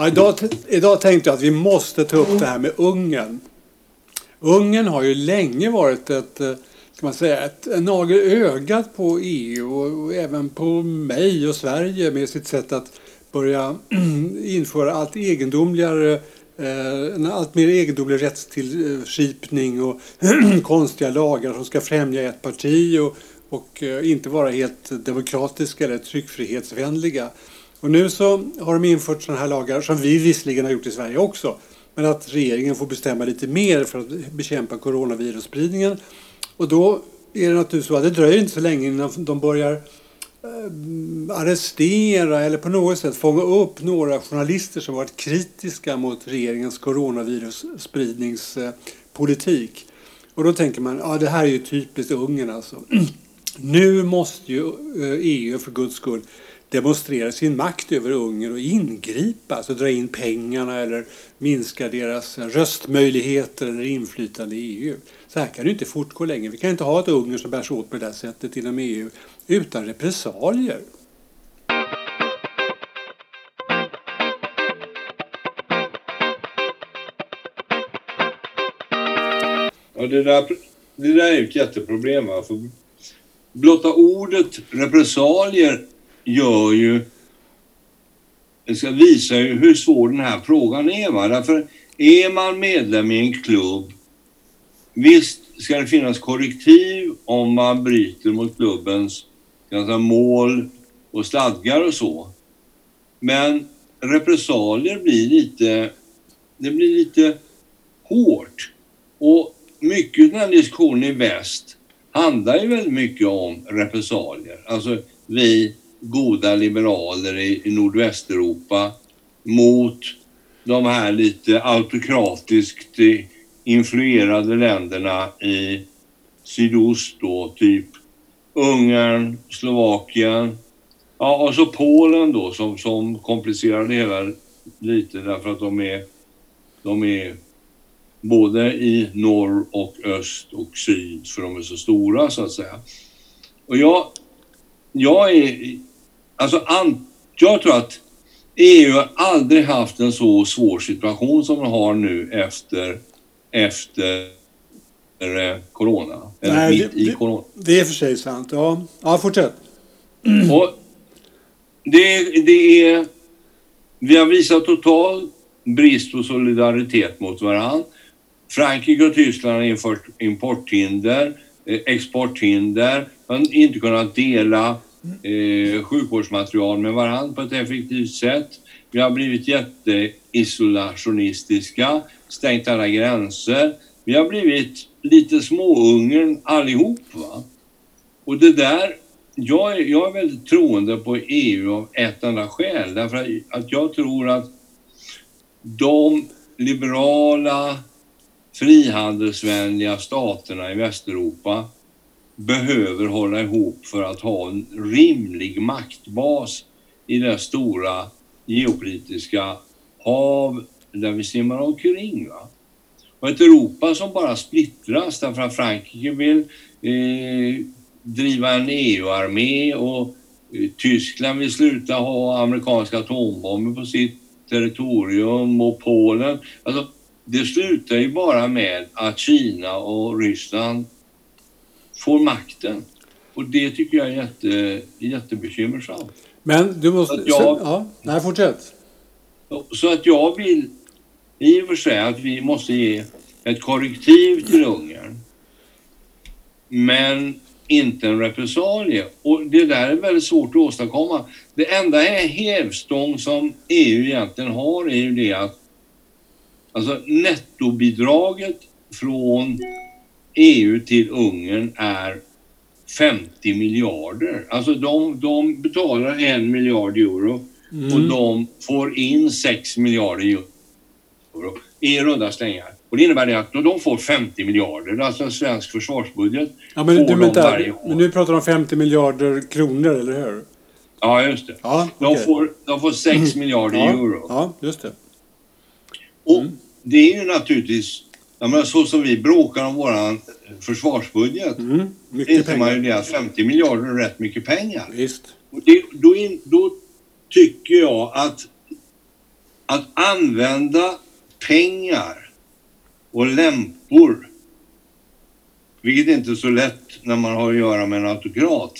Ja, idag, idag tänkte jag att vi måste ta upp det här med Ungern. Ungern har ju länge varit ett, eh, ska man säga, ett, en nagel ögat på EU och, och även på mig och Sverige med sitt sätt att börja införa allt egendomligare eh, en allt mer egendomlig rättstillskipning och konstiga lagar som ska främja ett parti och, och eh, inte vara helt demokratiska eller tryckfrihetsvänliga. Och nu så har de infört sådana här lagar som vi visserligen har gjort i Sverige också. Men att regeringen får bestämma lite mer för att bekämpa coronavirusspridningen. Och då är det naturligtvis så att det dröjer inte så länge innan de börjar eh, arrestera eller på något sätt fånga upp några journalister som varit kritiska mot regeringens coronavirusspridningspolitik. Och då tänker man, ja det här är ju typiskt Ungern alltså. Nu måste ju eh, EU för guds skull demonstrera sin makt över Ungern och ingripa, alltså dra in pengarna eller minska deras röstmöjligheter eller inflytande i EU. Så här kan det inte fortgå längre. Vi kan inte ha ett Ungern som bär sig åt på det där sättet inom EU utan repressalier. Ja, det, där, det där är ett jätteproblem. Va? För blotta ordet repressalier gör ju... Det ska visa ju hur svår den här frågan är. Va? Därför är man medlem i en klubb, visst ska det finnas korrektiv om man bryter mot klubbens säga, mål och stadgar och så. Men repressalier blir lite, det blir lite hårt. Och mycket av den här diskussionen i väst handlar ju väldigt mycket om repressalier. Alltså vi goda liberaler i, i Nordvästeuropa mot de här lite autokratiskt influerade länderna i sydost då, typ Ungern, Slovakien, ja och så Polen då som, som komplicerar det hela lite därför att de är, de är både i norr och öst och syd för de är så stora så att säga. Och jag, jag är Alltså, an, jag tror att EU har aldrig haft en så svår situation som man har nu efter, efter eh, corona. Eller Nej, mitt det, i corona. Det är för sig sant. Ja, ja fortsätt. Och det, det är... Vi har visat total brist på solidaritet mot varandra. Frankrike och Tyskland har infört importhinder, eh, exporthinder. Man har inte kunnat dela eh, sjukvårdsmaterial med varandra på ett effektivt sätt. Vi har blivit jätteisolationistiska, stängt alla gränser. Vi har blivit lite småungern allihop. Va? Och det där, jag är, jag är väldigt troende på EU av ett enda skäl. Därför att jag tror att de liberala frihandelsvänliga staterna i Västeuropa behöver hålla ihop för att ha en rimlig maktbas i det stora geopolitiska hav där vi simmar omkring. Va? Och ett Europa som bara splittras därför att Frankrike vill eh, driva en EU-armé och eh, Tyskland vill sluta ha amerikanska atombomber på sitt territorium och Polen. Alltså, det slutar ju bara med att Kina och Ryssland får makten. Och det tycker jag är jätte, jättebekymmersamt. Men du måste... Jag, så, ja, nej, fortsätt. Så att jag vill i och för sig att vi måste ge ett korrektiv till Ungern. Men inte en repressalie. Och det där är väldigt svårt att åstadkomma. Det enda hävstång som EU egentligen har är ju det att alltså nettobidraget från EU till Ungern är 50 miljarder. Alltså de, de betalar en miljard euro mm. och de får in 6 miljarder euro i runda slängar. Och det innebär det att de får 50 miljarder, alltså en svensk försvarsbudget. Ja, men, du, men, där, men nu pratar de om 50 miljarder kronor, eller hur? Ja, just det. Ja, okay. de, får, de får 6 mm. miljarder ja, euro. Ja, just det. Mm. Och det är ju naturligtvis Ja, men så som vi bråkar om våran försvarsbudget. Mm, inser man ju det att 50 miljarder är rätt mycket pengar. Visst. Och det, då, in, då tycker jag att att använda pengar och lämpor, vilket inte är så lätt när man har att göra med en autokrat,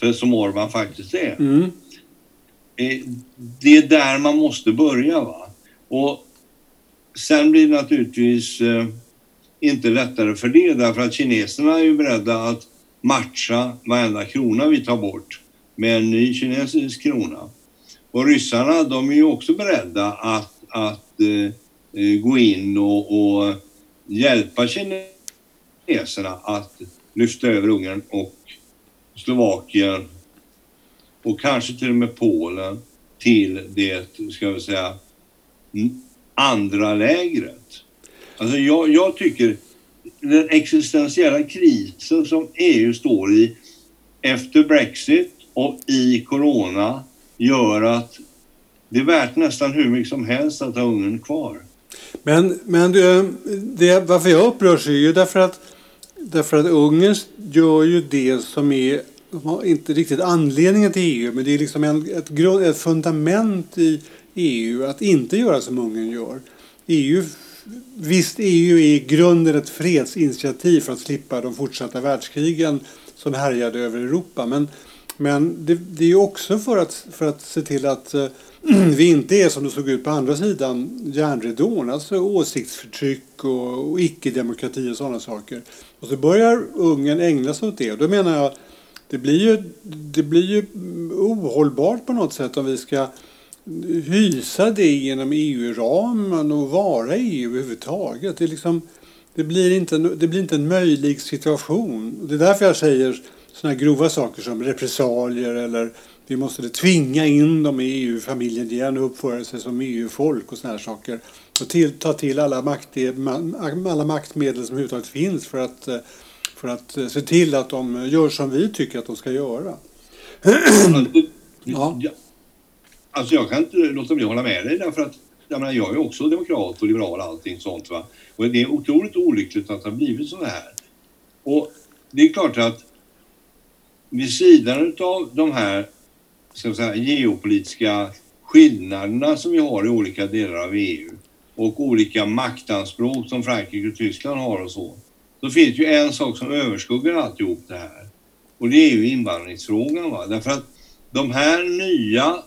för som Orban faktiskt är. Mm. Eh, Det är där man måste börja. va. Och sen blir det naturligtvis eh, inte lättare för det därför att kineserna är ju beredda att matcha varenda krona vi tar bort med en ny kinesisk krona. Och ryssarna de är ju också beredda att, att eh, eh gå in och, och hjälpa kineserna att lyfta över Ungern och Slovakien och kanske till och med Polen till det, ska vi säga, andra lägret. Alltså jag, jag tycker den existentiella krisen som EU står i efter Brexit och i Corona gör att det är värt nästan hur mycket som helst att ha Ungern kvar. Men, men det, det, varför jag upprörs är ju därför att, därför att Ungern gör ju det som är inte riktigt anledningen till EU, men det är liksom en, ett, grund, ett fundament i EU att inte göra som Ungern gör. EU, visst, EU är i grunden ett fredsinitiativ för att slippa de fortsatta världskrigen som härjade över Europa. Men, men det, det är ju också för att, för att se till att äh, vi inte är som det såg ut på andra sidan järnridån, alltså åsiktsförtryck och, och icke-demokrati och sådana saker. Och så börjar Ungern ägna sig åt det. Och då menar jag, det blir ju, det blir ju ohållbart på något sätt om vi ska hysa det genom EU-ramen och vara EU överhuvudtaget. Det, liksom, det, blir inte, en- det blir inte en möjlig situation. Det är därför jag säger sådana grova saker som repressalier eller vi måste tvinga in dem i EU-familjen igen och uppföra sig som EU-folk och sådana här saker. Och till, ta till alla, makt, alla maktmedel som överhuvudtaget finns för att, för att se till att de gör som vi tycker att de ska göra. Ja. Alltså jag kan inte låta bli att hålla med dig därför att jag, menar, jag är också demokrat och liberal och allting sånt. Va? Och det är otroligt olyckligt att det har blivit så här. Och det är klart att vid sidan av de här ska vi säga, geopolitiska skillnaderna som vi har i olika delar av EU och olika maktanspråk som Frankrike och Tyskland har och så. Då finns ju en sak som överskuggar alltihop det här. Och det är ju invandringsfrågan. Va? Därför att de här nya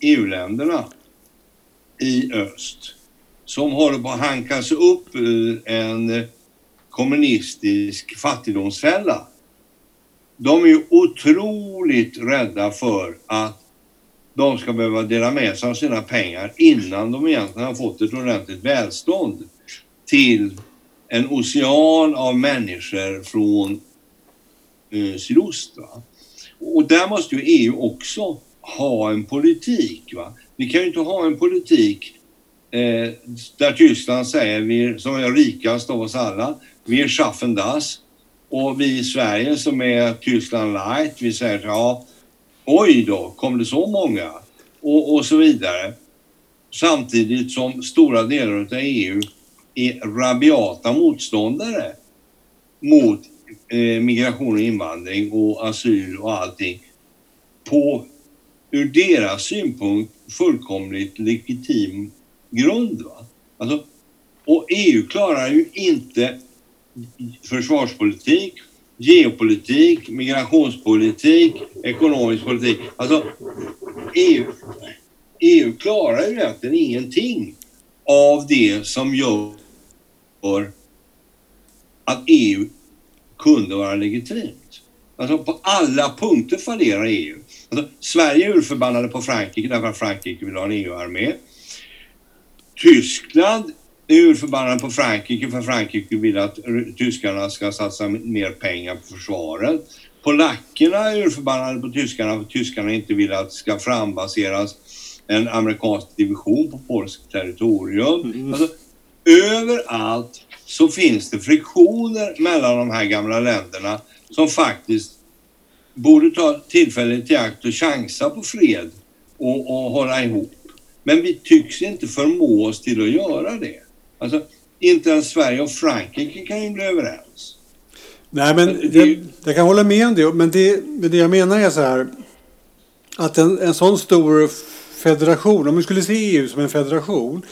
EU-länderna i öst som håller på att hanka sig upp ur en kommunistisk fattigdomsfälla. De är ju otroligt rädda för att de ska behöva dela med sig av sina pengar innan de egentligen har fått ett ordentligt välstånd till en ocean av människor från eh, sydost. Va? Och där måste ju EU också ha en politik. Va? Vi kan ju inte ha en politik eh, där Tyskland säger, vi, som är rikast av oss alla, vi är schaffen das. Och vi i Sverige som är Tyskland light, vi säger ja, oj då, kom det så många? Och, och så vidare. Samtidigt som stora delar av EU är rabiata motståndare mot eh, migration och invandring och asyl och allting på ur deras synpunkt fullkomligt legitim grund. Va? Alltså, och EU klarar ju inte försvarspolitik, geopolitik, migrationspolitik, ekonomisk politik. Alltså EU, EU klarar ju egentligen ingenting av det som gör att EU kunde vara legitimt. Alltså på alla punkter fallerar EU. Alltså, Sverige är urförbannade på Frankrike därför att Frankrike vill ha en EU-armé. Tyskland är urförbannade på Frankrike för Frankrike vill att tyskarna ska satsa mer pengar på försvaret. Polackerna är urförbannade på tyskarna för tyskarna inte vill att det ska frambaseras en amerikansk division på polskt territorium. Mm. Alltså, överallt så finns det friktioner mellan de här gamla länderna som faktiskt borde ta tillfället i akt och chansa på fred och, och hålla ihop. Men vi tycks inte förmå oss till att göra det. Alltså, inte ens Sverige och Frankrike kan ju bli överens. Nej, men Det- jag kan hålla med om det. Men det, det jag menar är så här. Att en, en sån stor federation, om vi skulle se EU som en federation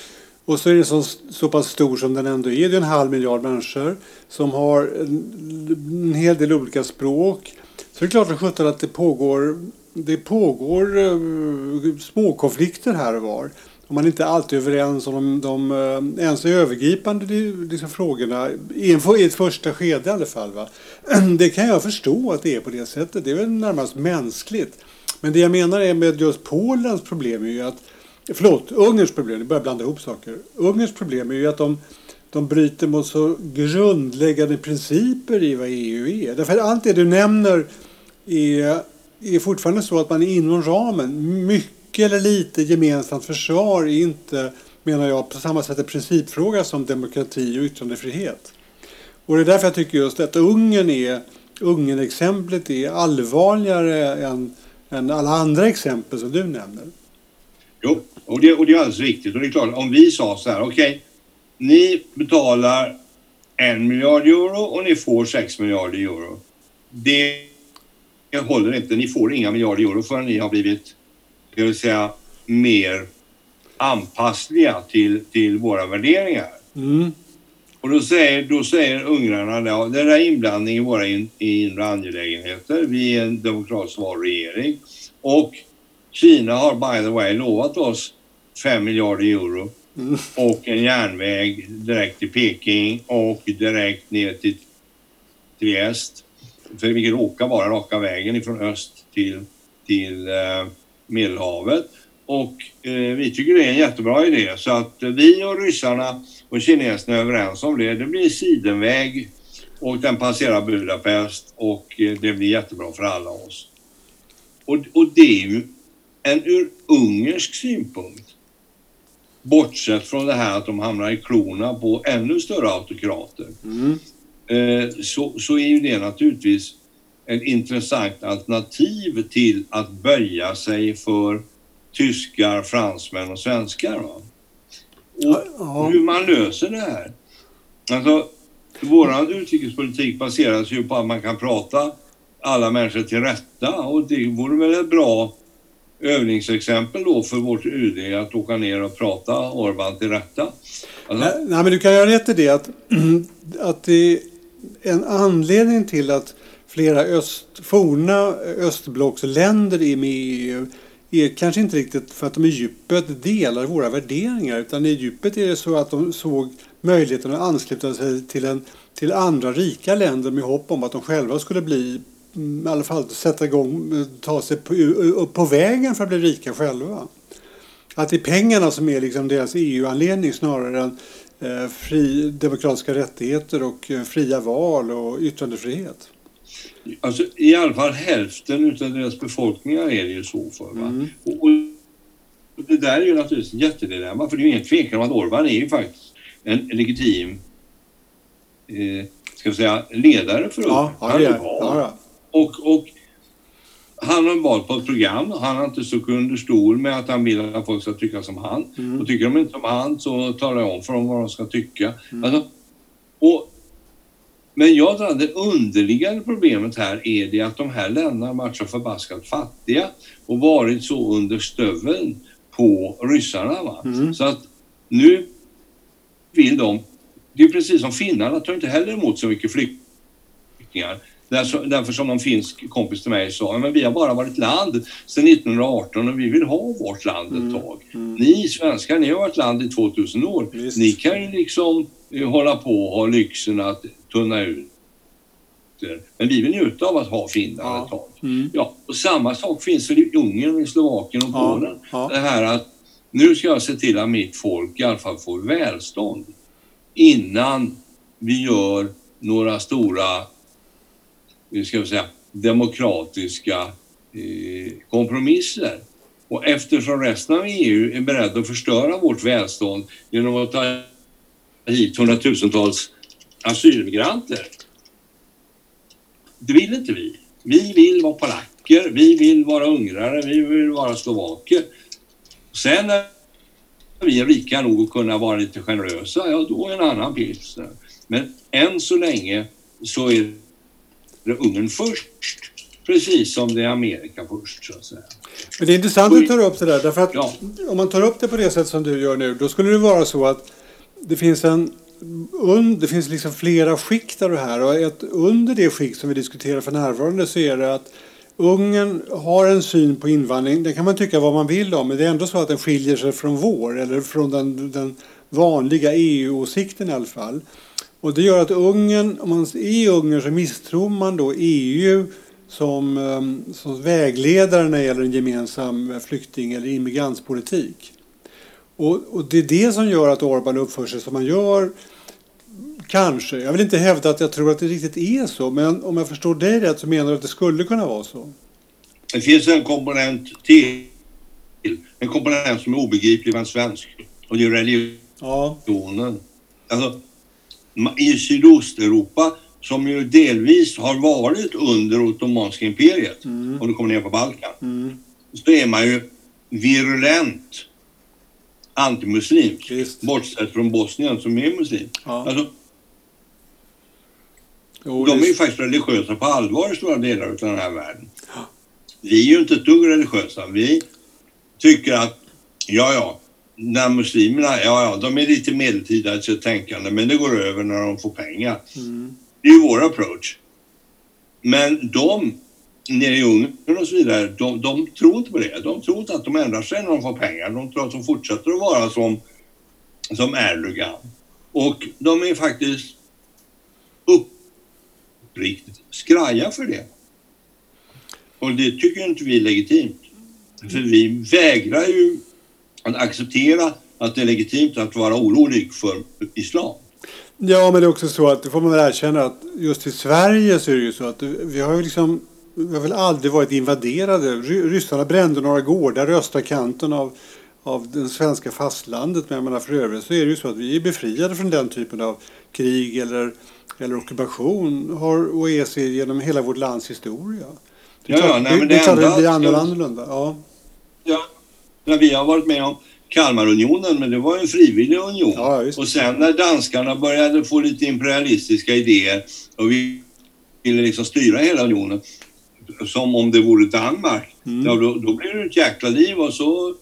och så är den så, så pass stor som den ändå är. Det är en halv miljard människor som har en, en hel del olika språk. Så det är klart som sjutton att det pågår, det pågår eh, uh, småkonflikter här och var. Och man är inte alltid överens om de, de uh, ens övergripande liksom, frågorna i, en, i ett första skede i alla fall. Va? Det kan jag förstå att det är på det sättet. Det är väl närmast mänskligt. Men det jag menar är med just Polens problem är ju att Förlåt, Ungerns problem, jag börjar blanda ihop saker. Ungerns problem är ju att de, de bryter mot så grundläggande principer i vad EU är. Därför att allt det du nämner är, är fortfarande så att man är inom ramen. Mycket eller lite gemensamt försvar är inte, menar jag, på samma sätt en principfråga som demokrati och yttrandefrihet. Och det är därför jag tycker just att Ungern är, Ungern-exemplet är allvarligare än, än alla andra exempel som du nämner. Jo, och det, och det är alldeles riktigt. Och det är klart, om vi sa så här, okej, okay, ni betalar en miljard euro och ni får sex miljarder euro. Det håller inte. Ni får inga miljarder euro förrän ni har blivit, ska vi säga, mer anpassliga till, till våra värderingar. Mm. Och då säger, då säger ungrarna då, det är inblandning i våra in, inre angelägenheter. Vi är en demokratiskt vald regering och Kina har by the way lovat oss 5 miljarder euro mm. och en järnväg direkt till Peking och direkt ner till Triest. För vilket råkar vara raka vägen ifrån öst till, till eh, Medelhavet. Och eh, vi tycker det är en jättebra idé så att vi och ryssarna och kineserna är överens om det. Det blir sidenväg och den passerar Budapest och eh, det blir jättebra för alla oss. Och, och det är ju en ur ungersk synpunkt, bortsett från det här att de hamnar i klorna på ännu större autokrater, mm. eh, så, så är ju det naturligtvis ett intressant alternativ till att böja sig för tyskar, fransmän och svenskar. Va? Och hur man löser det här. Alltså, vår utrikespolitik baseras ju på att man kan prata alla människor till rätta och det vore väl ett bra övningsexempel då för vårt UD att åka ner och prata Orban till rätta. Alltså... Nej, nej, men du kan göra rätt i det att, att det är en anledning till att flera öst, forna östblocksländer är med i EU är kanske inte riktigt för att de i djupet delar våra värderingar utan i djupet är det så att de såg möjligheten att ansluta sig till, en, till andra rika länder med hopp om att de själva skulle bli i alla fall sätta igång, ta sig på, upp på vägen för att bli rika själva. Att det är pengarna som är liksom deras EU-anledning snarare än eh, fri, demokratiska rättigheter och eh, fria val och yttrandefrihet. Alltså i alla fall hälften av deras befolkningar är det ju så för. Mm. Och, och, det där är ju naturligtvis ett jättedilemma för det är ju ingen tvekan om att Orban är ju faktiskt en legitim eh, ska vi säga, ledare för ja, är, ja, ja. Och, och han har valt på ett program. Han har inte stuckit under stol med att han vill att folk ska tycka som han. Mm. Och tycker de inte som han så talar jag om för dem vad de ska tycka. Mm. Alltså, och, men jag tror att det underliggande problemet här är det att de här länderna har varit så förbaskat fattiga och varit så under stöveln på ryssarna. Va? Mm. Så att nu vill de... Det är precis som finnarna tar inte heller emot så mycket flyktingar. Därför, som någon finsk kompis till mig sa, men vi har bara varit land sedan 1918 och vi vill ha vårt land ett mm. tag. Mm. Ni svenskar, ni har varit land i 2000 år. Visst. Ni kan ju liksom eh, hålla på och ha lyxen att tunna ut men vi vill njuta av att ha Finland ja. ett tag. Mm. Ja, och samma sak finns i Ungern, i Slovakien och Polen. Ja. Det här att nu ska jag se till att mitt folk i alla fall får välstånd innan vi gör några stora Eh, ska vi säga, demokratiska eh, kompromisser. Och eftersom resten av EU är beredd att förstöra vårt välstånd genom att ta hit hundratusentals asylmigranter. Det vill inte vi. Vi vill vara polacker, vi vill vara ungrare, vi vill vara slovaker. Sen när vi är rika nog att kunna vara lite generösa, ja då är en annan pilsner. Men än så länge så är Ungern först Precis som det är Amerika först så att säga. Men det är intressant att du tar upp det där. Därför att Ja. om man tar upp det på det sätt som du gör nu, då skulle det vara så att det finns en det finns liksom flera skikt av det här och ett, under det skikt som vi diskuterar för närvarande så är det att Ungern har en syn på invandring, det kan man tycka vad man vill om, men det är ändå så att den skiljer sig från vår, eller från den, den vanliga EU-åsikten i alla fall. Och det gör att Ungern, om man i Ungern så misstror man då EU som, eh, som vägledare när det gäller en gemensam flykting eller immigrantpolitik. Och, och det är det som gör att Orbán uppför sig som man gör. Kanske. Jag vill inte hävda att jag tror att det riktigt är så. Men om jag förstår dig rätt så menar du att det skulle kunna vara så. Det finns en komponent till. En komponent som är obegriplig för en svensk. Och det är religionen. Ja. Alltså, I Sydosteuropa, som ju delvis har varit under Ottomanska imperiet, Mm. om du kommer ner på Balkan, Mm. så är man ju virulent antimuslimsk. Visst. Bortsett från Bosnien som är muslim. Ja. Alltså, Jo, de är ju faktiskt religiösa på allvar i stora delar av den här världen. Vi är ju inte ett dugg religiösa. Vi tycker att, ja ja, när muslimerna, ja ja, de är lite medeltida i sitt tänkande men det går över när de får pengar. Mm. Det är vår approach. Men de, nere i Ungern och så vidare, de, de tror inte på det. De tror inte att de ändrar sig när de får pengar. De tror att de fortsätter att vara som, som Erdogan. Och de är faktiskt uppriktigt skraja för det. Och det tycker inte vi är legitimt. För vi vägrar ju att acceptera att det är legitimt att vara orolig för islam. Ja, men det är också så att det får man väl erkänna att just i Sverige så är det ju så att vi har ju liksom vi har väl aldrig varit invaderade. Ry- Ryssarna brände några gårdar i östra kanten av, av det svenska fastlandet. Men jag menar för övrigt så är det ju så att vi är befriade från den typen av krig eller, eller ockupation har, och är så genom hela vårt lands historia. Är Ja, ja, klart, nej, men det är det klart att det blir annorlunda. Ja. Ja, när vi har varit med om Kalmarunionen, men det var en frivillig union. Ja, och sen när danskarna började få lite imperialistiska idéer och vi ville liksom styra hela unionen som om det vore Danmark, Mm. ja, då, då blev det ett jäkla liv och så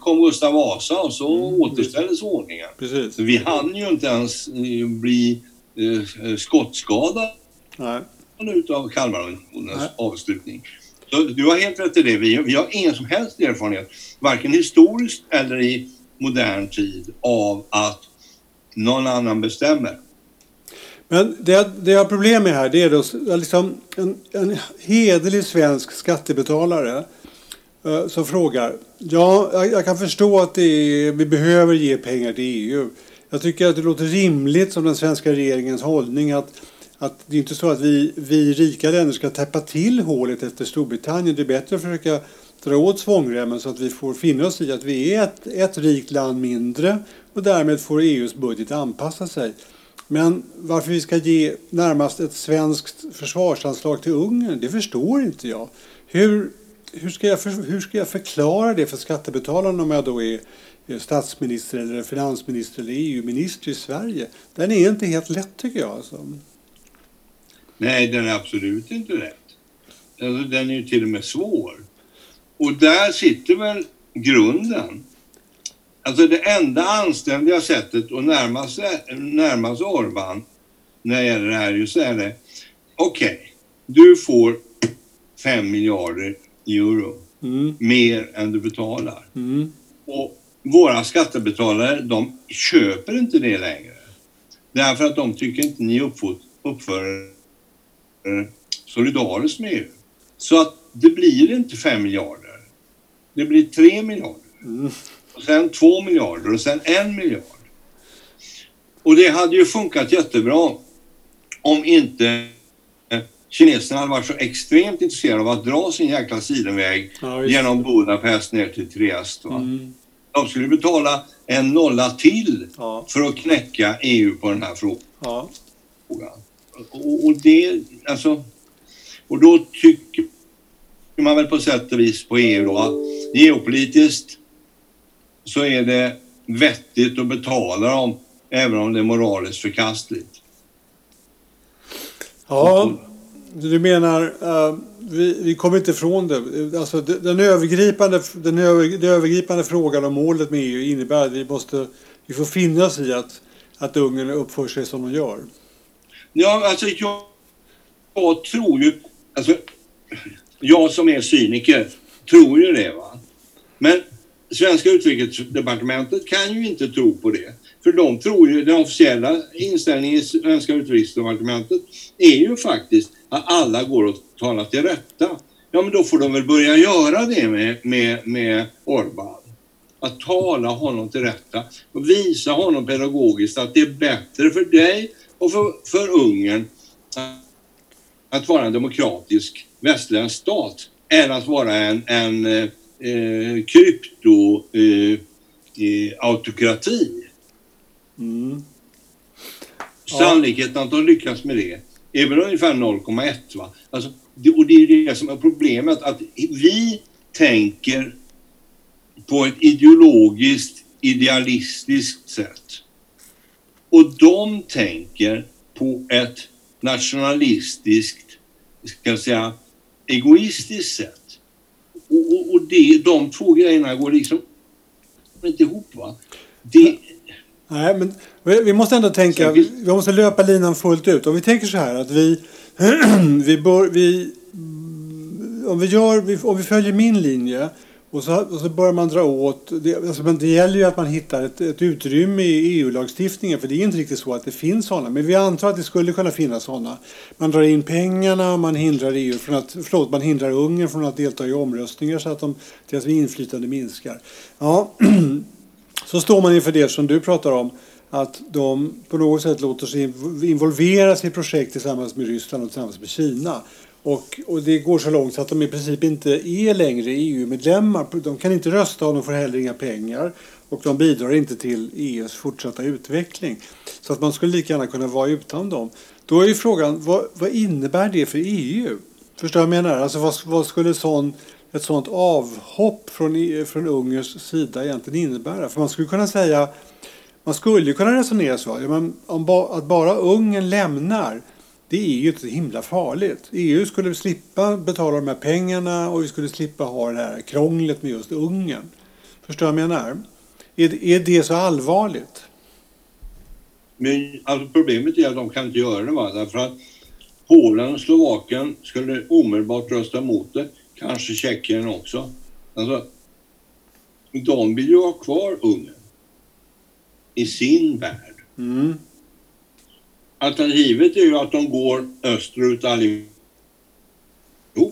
kom Gustav Vasa och så Mm. återställdes ordningen. Precis. Vi hann ju inte ens eh, bli eh, skottskadade Nej. utav Kalmarunionens avslutning. Du har helt rätt i det. Vi, vi har ingen som helst erfarenhet, varken historiskt eller i modern tid, av att någon annan bestämmer. Men det, det jag har problem med här det är då liksom en, en hederlig svensk skattebetalare eh, som frågar. Ja, jag, jag kan förstå att det är, vi behöver ge pengar till EU. Jag tycker att det låter rimligt som den svenska regeringens hållning att, att det är inte så att vi, vi rika länder ska täppa till hålet efter Storbritannien. Det är bättre att försöka dra åt svångremmen så att vi får finna oss i att vi är ett, ett rikt land mindre och därmed får EUs budget anpassa sig. Men varför vi ska ge närmast ett svenskt försvarsanslag till Ungern, det förstår inte jag. Hur, hur, ska, jag för, hur ska jag förklara det för skattebetalarna om jag då är statsminister eller finansminister eller EU-minister i Sverige? Den är inte helt lätt tycker jag. Alltså. Nej, den är absolut inte rätt. Alltså, den är ju till och med svår. Och där sitter väl grunden. Alltså det enda anständiga sättet att närma sig, närma sig Orban när det gäller det här är ju att säga det. Okej, du får 5 miljarder euro Mm, mer än du betalar. mm, Och våra skattebetalare, de köper inte det längre. Därför att de tycker inte ni uppför er solidariskt med EU. Så att det blir inte 5 miljarder. Det blir 3 miljarder. mm. Och sen 2 miljarder och sen 1 miljard. Och det hade ju funkat jättebra om inte eh, kineserna hade varit så extremt intresserade av att dra sin jäkla sidenväg Ja, genom Budapest ner till Trieste. Mm, De skulle betala en nolla till ja, för att knäcka EU på den här frågan. ja. Och, och det, alltså, och då tycker man väl på sätt och vis på EU då att geopolitiskt så är det vettigt att betala dem även om det är moraliskt förkastligt. ja. Du menar, uh, vi, vi kommer inte ifrån det. Alltså, den, övergripande, den, över, den övergripande frågan om målet med EU innebär att vi, måste, vi får finna oss i att, att Ungern uppför sig som de gör. Ja, alltså jag, jag tror ju... Alltså, jag som är cyniker tror ju det. va. Men svenska utrikesdepartementet kan ju inte tro på det. För de tror ju, den officiella inställningen i svenska utrikesdepartementet är ju faktiskt att alla går och talar till rätta. Ja, men då får de väl börja göra det med, med, med Orban. Att tala honom till rätta och visa honom pedagogiskt att det är bättre för dig och för, för Ungern att vara en demokratisk västerländsk stat än att vara en, en eh, kryptoautokrati. Eh, Mm. Sannolikheten att de lyckas med det är väl ungefär 0,1. Va? Alltså, det, och det är det som är problemet, att vi tänker på ett ideologiskt, idealistiskt sätt. Och de tänker på ett nationalistiskt, ska jag säga, egoistiskt sätt. Och, och, och det, de två grejerna går liksom inte ihop. Va? Det, Nej, men vi måste ändå tänka, vi, vi måste löpa linan fullt ut. Om vi tänker så här att vi, vi, bör, vi om vi, gör, om vi följer min linje och så, och så börjar man dra åt, det, alltså, men det gäller ju att man hittar ett, ett utrymme i EU-lagstiftningen för det är inte riktigt så att det finns sådana. Men vi antar att det skulle kunna finnas sådana. Man drar in pengarna och man hindrar EU från att, förlåt, man hindrar Ungern från att delta i omröstningar så att de, deras inflytande minskar. Ja, så står man inför det som du pratar om, att de på något sätt låter sig involveras i projekt tillsammans med Ryssland och tillsammans med Kina. Och, och det går så långt så att de i princip inte är längre EU-medlemmar. De kan inte rösta och de får heller inga pengar. Och de bidrar inte till EUs fortsatta utveckling. Så att man skulle lika gärna kunna vara utan dem. Då är ju frågan, vad, vad innebär det för EU? Förstår du vad jag menar? Alltså vad, vad skulle sån ett sådant avhopp från, från Ungerns sida egentligen innebära? För man skulle kunna säga, man skulle kunna resonera så, ja, men om ba, att bara Ungern lämnar, det är ju inte himla farligt. EU skulle slippa betala de här pengarna och vi skulle slippa ha det här krånglet med just Ungern. Förstår du vad jag menar? Är, är det så allvarligt? Men alltså problemet är att de kan inte göra det va? därför att Polen och Slovakien skulle omedelbart rösta emot det kanske Tjeckien också. Alltså, de vill ju ha kvar Ungern i sin värld. Mm. Alternativet är ju att de går österut allihop.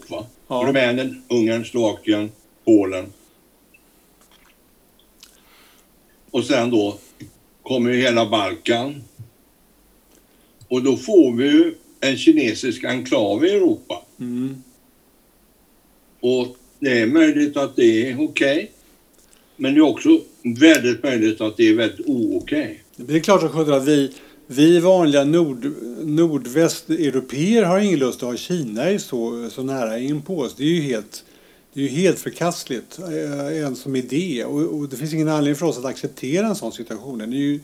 Va? Ja. Rumänien, Ungern, Slovakien, Polen. Och sen då kommer ju hela Balkan. Och då får vi ju en kinesisk enklav i Europa. Mm. Och det är möjligt att det är okej. Okay. Men det är också väldigt möjligt att det är väldigt okej. Okay. Det är klart att vi, vi vanliga nord, nordvästeuropeer har ingen lust att ha Kina i så, så nära in på oss. Det är ju helt, det är ju helt förkastligt eh, ens som idé. Och, och, det finns ingen anledning för oss att acceptera en sån situation. Den är ju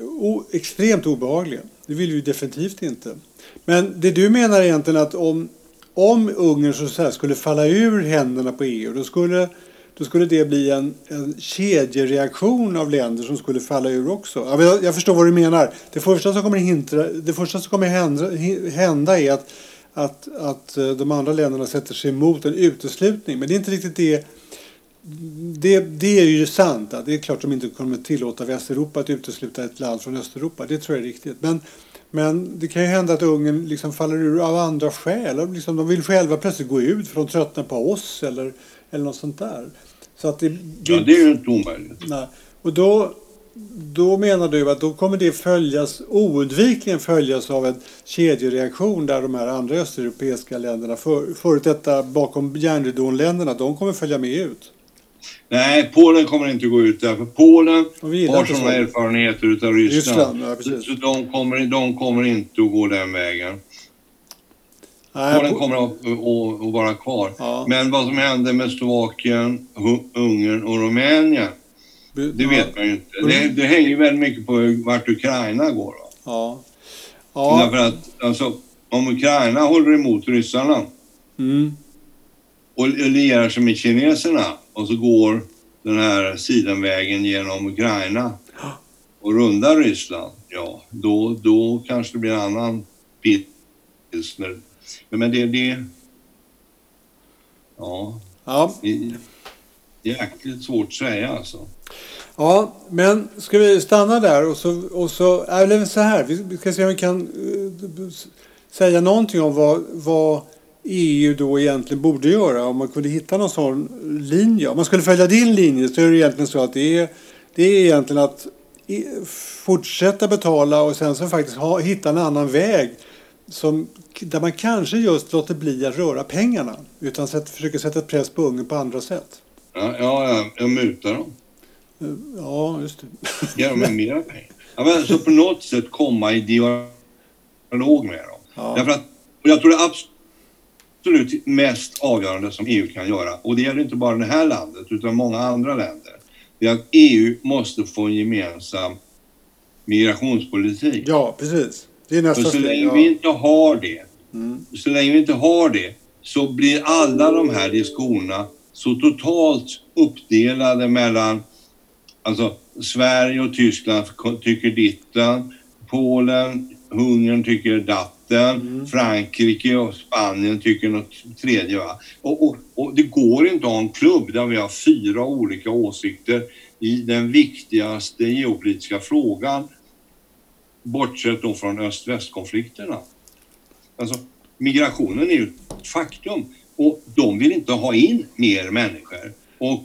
o, extremt obehaglig. Det vill vi definitivt inte. Men det du menar egentligen att om om Ungern så säga, skulle falla ur händerna på EU då skulle, då skulle det bli en, en kedjereaktion av länder som skulle falla ur också. Jag, jag förstår vad du menar. Det första som kommer, hintra, det första som kommer hända, hända är att, att, att eh, de andra länderna sätter sig emot en uteslutning. Men det är inte riktigt det det, det, är ju sant. Det är klart att de inte kommer tillåta Västeuropa att utesluta ett land från Östeuropa. Det tror jag är riktigt. Men men det kan ju hända att Ungern liksom faller ur av andra skäl. Liksom, de vill själva plötsligt gå ut för de tröttnar på oss eller, eller något sånt där. Så att det, ja, det är ju inte omöjligt. Nej. Och då, då menar du att då kommer det följas, oundvikligen följas av en kedjereaktion där de här andra östeuropeiska länderna, för, förut detta bakom järnridån-länderna, de kommer följa med ut? Nej, Polen kommer inte gå ut därför Polen har sådana erfarenheter utav Ryssland. Ryssland ja, så, de, kommer, de kommer inte att gå den vägen. Polen kommer att, att, att vara kvar. Ja. Men vad som händer med Slovakien, Ungern och Rumänien, det vet man ju inte. Det, det hänger väldigt mycket på vart Ukraina går. Då. Ja. Ja. Därför att alltså, om Ukraina håller emot ryssarna Mm. och lierar sig med kineserna och så går den här sidenvägen genom Ukraina och rundar Ryssland, ja, då, då kanske det blir en annan pilsner. Men det, det, ja, Ja. det är jäkligt svårt att säga alltså. ja, men ska vi stanna där och så, och så eller så här. Vi ska se om vi kan eh, säga någonting om vad, vad EU då egentligen borde göra om man kunde hitta någon sån linje. Om man skulle följa din linje så är det egentligen så att det är, det är egentligen att fortsätta betala och sen så faktiskt ha, hitta en annan väg som, där man kanske just låter bli att röra pengarna utan sätt, försöker sätta press på Ungern på andra sätt. Ja, ja, ja jag mutar dem. Ja, just det. Ge dem mera pengar. Ja, men så på något sätt komma i dialog med dem. Ja. Därför att, och jag tror det absolut mest avgörande som EU kan göra, och det gäller inte bara det här landet utan många andra länder, det är att EU måste få en gemensam migrationspolitik. ja, precis. Det är nästa så steg. länge Ja. vi inte har det, Mm. så länge vi inte har det, så blir alla de här diskussionerna så totalt uppdelade mellan Alltså Sverige och Tyskland tycker ditten, Polen, Ungern tycker datten, Mm. Frankrike och Spanien tycker något tredje. Va? Och, och, och det går inte att ha en klubb där vi har fyra olika åsikter i den viktigaste geopolitiska frågan bortsett då från öst-väst-konflikterna. Alltså, migrationen är ju ett faktum och de vill inte ha in mer människor. Och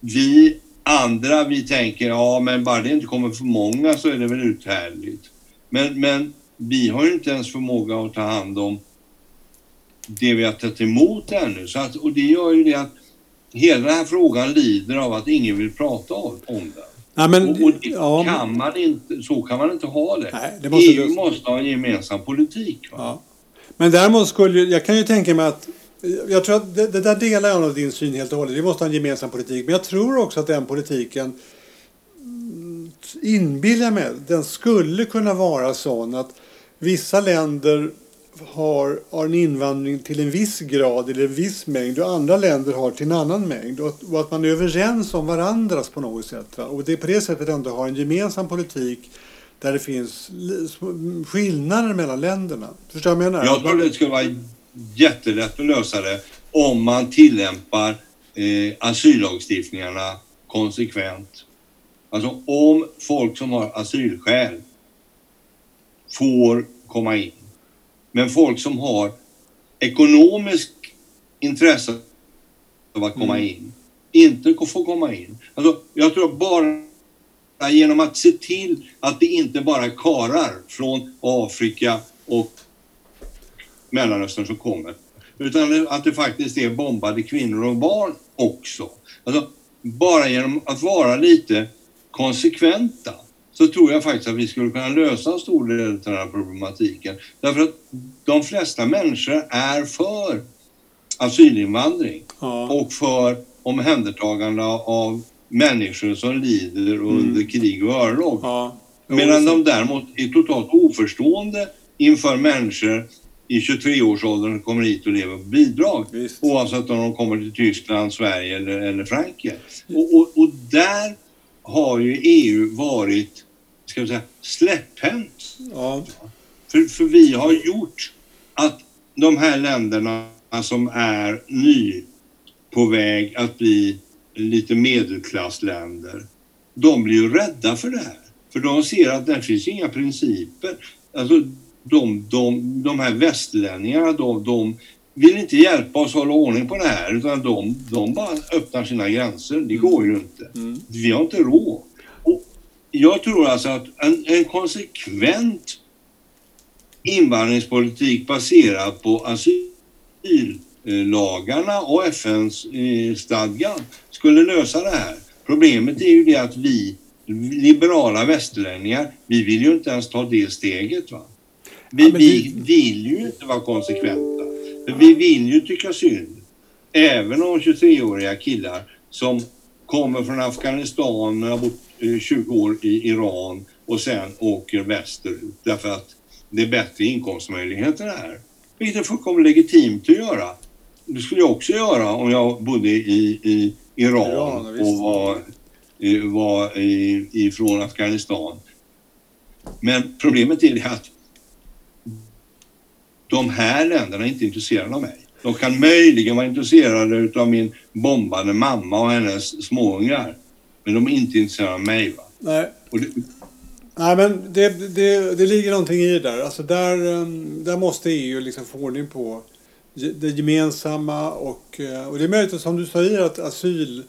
vi andra, vi tänker ja men bara det inte kommer för många så är det väl uthärdligt. Men, men vi har ju inte ens förmåga att ta hand om det vi har tagit emot ännu. Så att, och det gör ju det att hela den här frågan lider av att ingen vill prata om om Ja, men, Och, och det ja, kan man inte, så kan man inte ha det. Nej, det måste EU lösa- måste ha en gemensam politik. Ja. men däremot skulle jag kan ju tänka mig att jag tror att det, det där delar jag av din syn helt och hållet. Vi måste ha en gemensam politik. Men jag tror också att den politiken inbillar mig, den skulle kunna vara sån att vissa länder har, har en invandring till en viss grad eller en viss mängd och andra länder har till en annan mängd. Och, och att man är överens om varandras på något sätt. Va? Och det är på det sättet ändå har en gemensam politik där det finns mm, skillnader mellan länderna. Förstår du vad jag menar? Jag tror det skulle vara jättelätt att lösa det om man tillämpar eh, asyllagstiftningarna konsekvent. Alltså om folk som har asylskäl får komma in. Men folk som har ekonomisk intresse av att komma Mm. in inte får komma in. Alltså, jag tror bara genom att se till att det inte bara är karar från Afrika och Mellanöstern som kommer. Utan att det faktiskt är bombade kvinnor och barn också. Alltså, bara genom att vara lite konsekventa så tror jag faktiskt att vi skulle kunna lösa en stor del av den här problematiken. Därför att de flesta människor är för asylinvandring Ja. och för omhändertagande av människor som lider under krig och örlog. Ja. Medan de däremot är totalt oförstående inför människor i 23-årsåldern som kommer hit och lever på bidrag. Visst. Oavsett om de kommer till Tyskland, Sverige eller, eller Frankrike. Och, och, och där har ju EU varit, ska vi säga, släpphänt. Ja. För, för vi har gjort att de här länderna som är ny på väg att bli lite medelklassländer, de blir ju rädda för det här. För de ser att det finns inga principer. Alltså, de, de, de här västlänningarna, de, de vill inte hjälpa oss hålla ordning på det här utan de, de bara öppnar sina gränser. Det går ju inte. Mm. Vi har inte råd. Jag tror alltså att en, en konsekvent invandringspolitik baserad på asyllagarna och FNs eh, stadgan skulle lösa det här. Problemet är ju det att vi liberala västerlänningar, vi vill ju inte ens ta det steget. Va? Vi, Ja, vi vill ju inte vara konsekventa. Vi vill ju tycka synd. Även om 23-åriga killar som kommer från Afghanistan och har bott 20 år i Iran och sen åker västerut. Därför att det bättre inkomstmöjligheter är. Vilket är fullkomligt legitimt att göra. Det skulle jag också göra om jag bodde i, i Iran Iran, och var, eh, var i, ifrån Afghanistan. Men problemet är att de här länderna är inte intresserade av mig. De kan möjligen vara intresserade av min bombade mamma och hennes småungar. Men de är inte intresserade av mig. Va? Nej, det, Nej, men det, det, det ligger någonting i det där. Alltså där, um, där måste EU liksom få ordning på det gemensamma och, eh, och det är möjligt som du säger att asyl,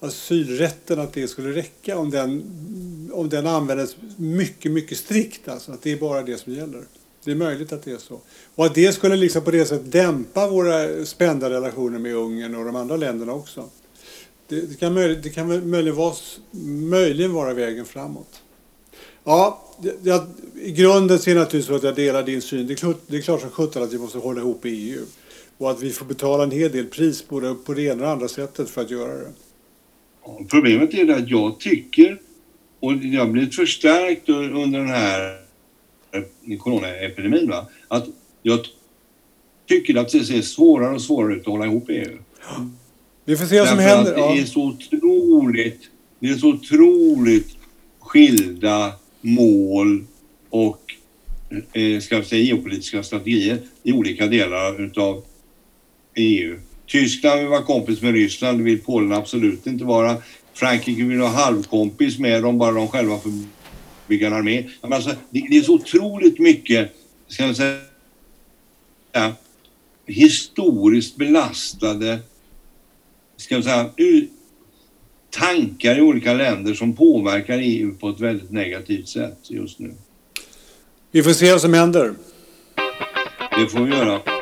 asylrätten att det skulle räcka om den, om den användes mycket, mycket strikt. Alltså att det är bara det som gäller. Det är möjligt att det är så. Och att det skulle liksom på det sättet dämpa våra spända relationer med Ungern och de andra länderna också. Det, det kan, möjligt, det kan möjligen vara, möjligen vara vägen framåt. Ja, det, jag, i grunden ser jag naturligtvis att jag delar din syn. Det är klart, det är klart som sjutton att vi måste hålla ihop i EU. Och att vi får betala en hel del pris både på det ena och andra sättet för att göra det. Problemet är att jag tycker, och det har blivit förstärkt under den här eh, coronaepidemin, va? att jag tycker att det ser svårare och svårare ut att hålla ihop EU. Vi får se vad som händer. det Ja. är så otroligt, det är så otroligt skilda mål och eh, ska jag säga, geopolitiska strategier i olika delar utav EU. Tyskland vill vara kompis med Ryssland, det vill Polen absolut inte vara. Frankrike vill ha halvkompis med dem, bara de själva får bygga en armé. Men alltså, det, det är så otroligt mycket, ska jag säga, historiskt belastade ska säga, tankar i olika länder som påverkar EU på ett väldigt negativt sätt just nu. Vi får se vad som händer. Det får vi göra.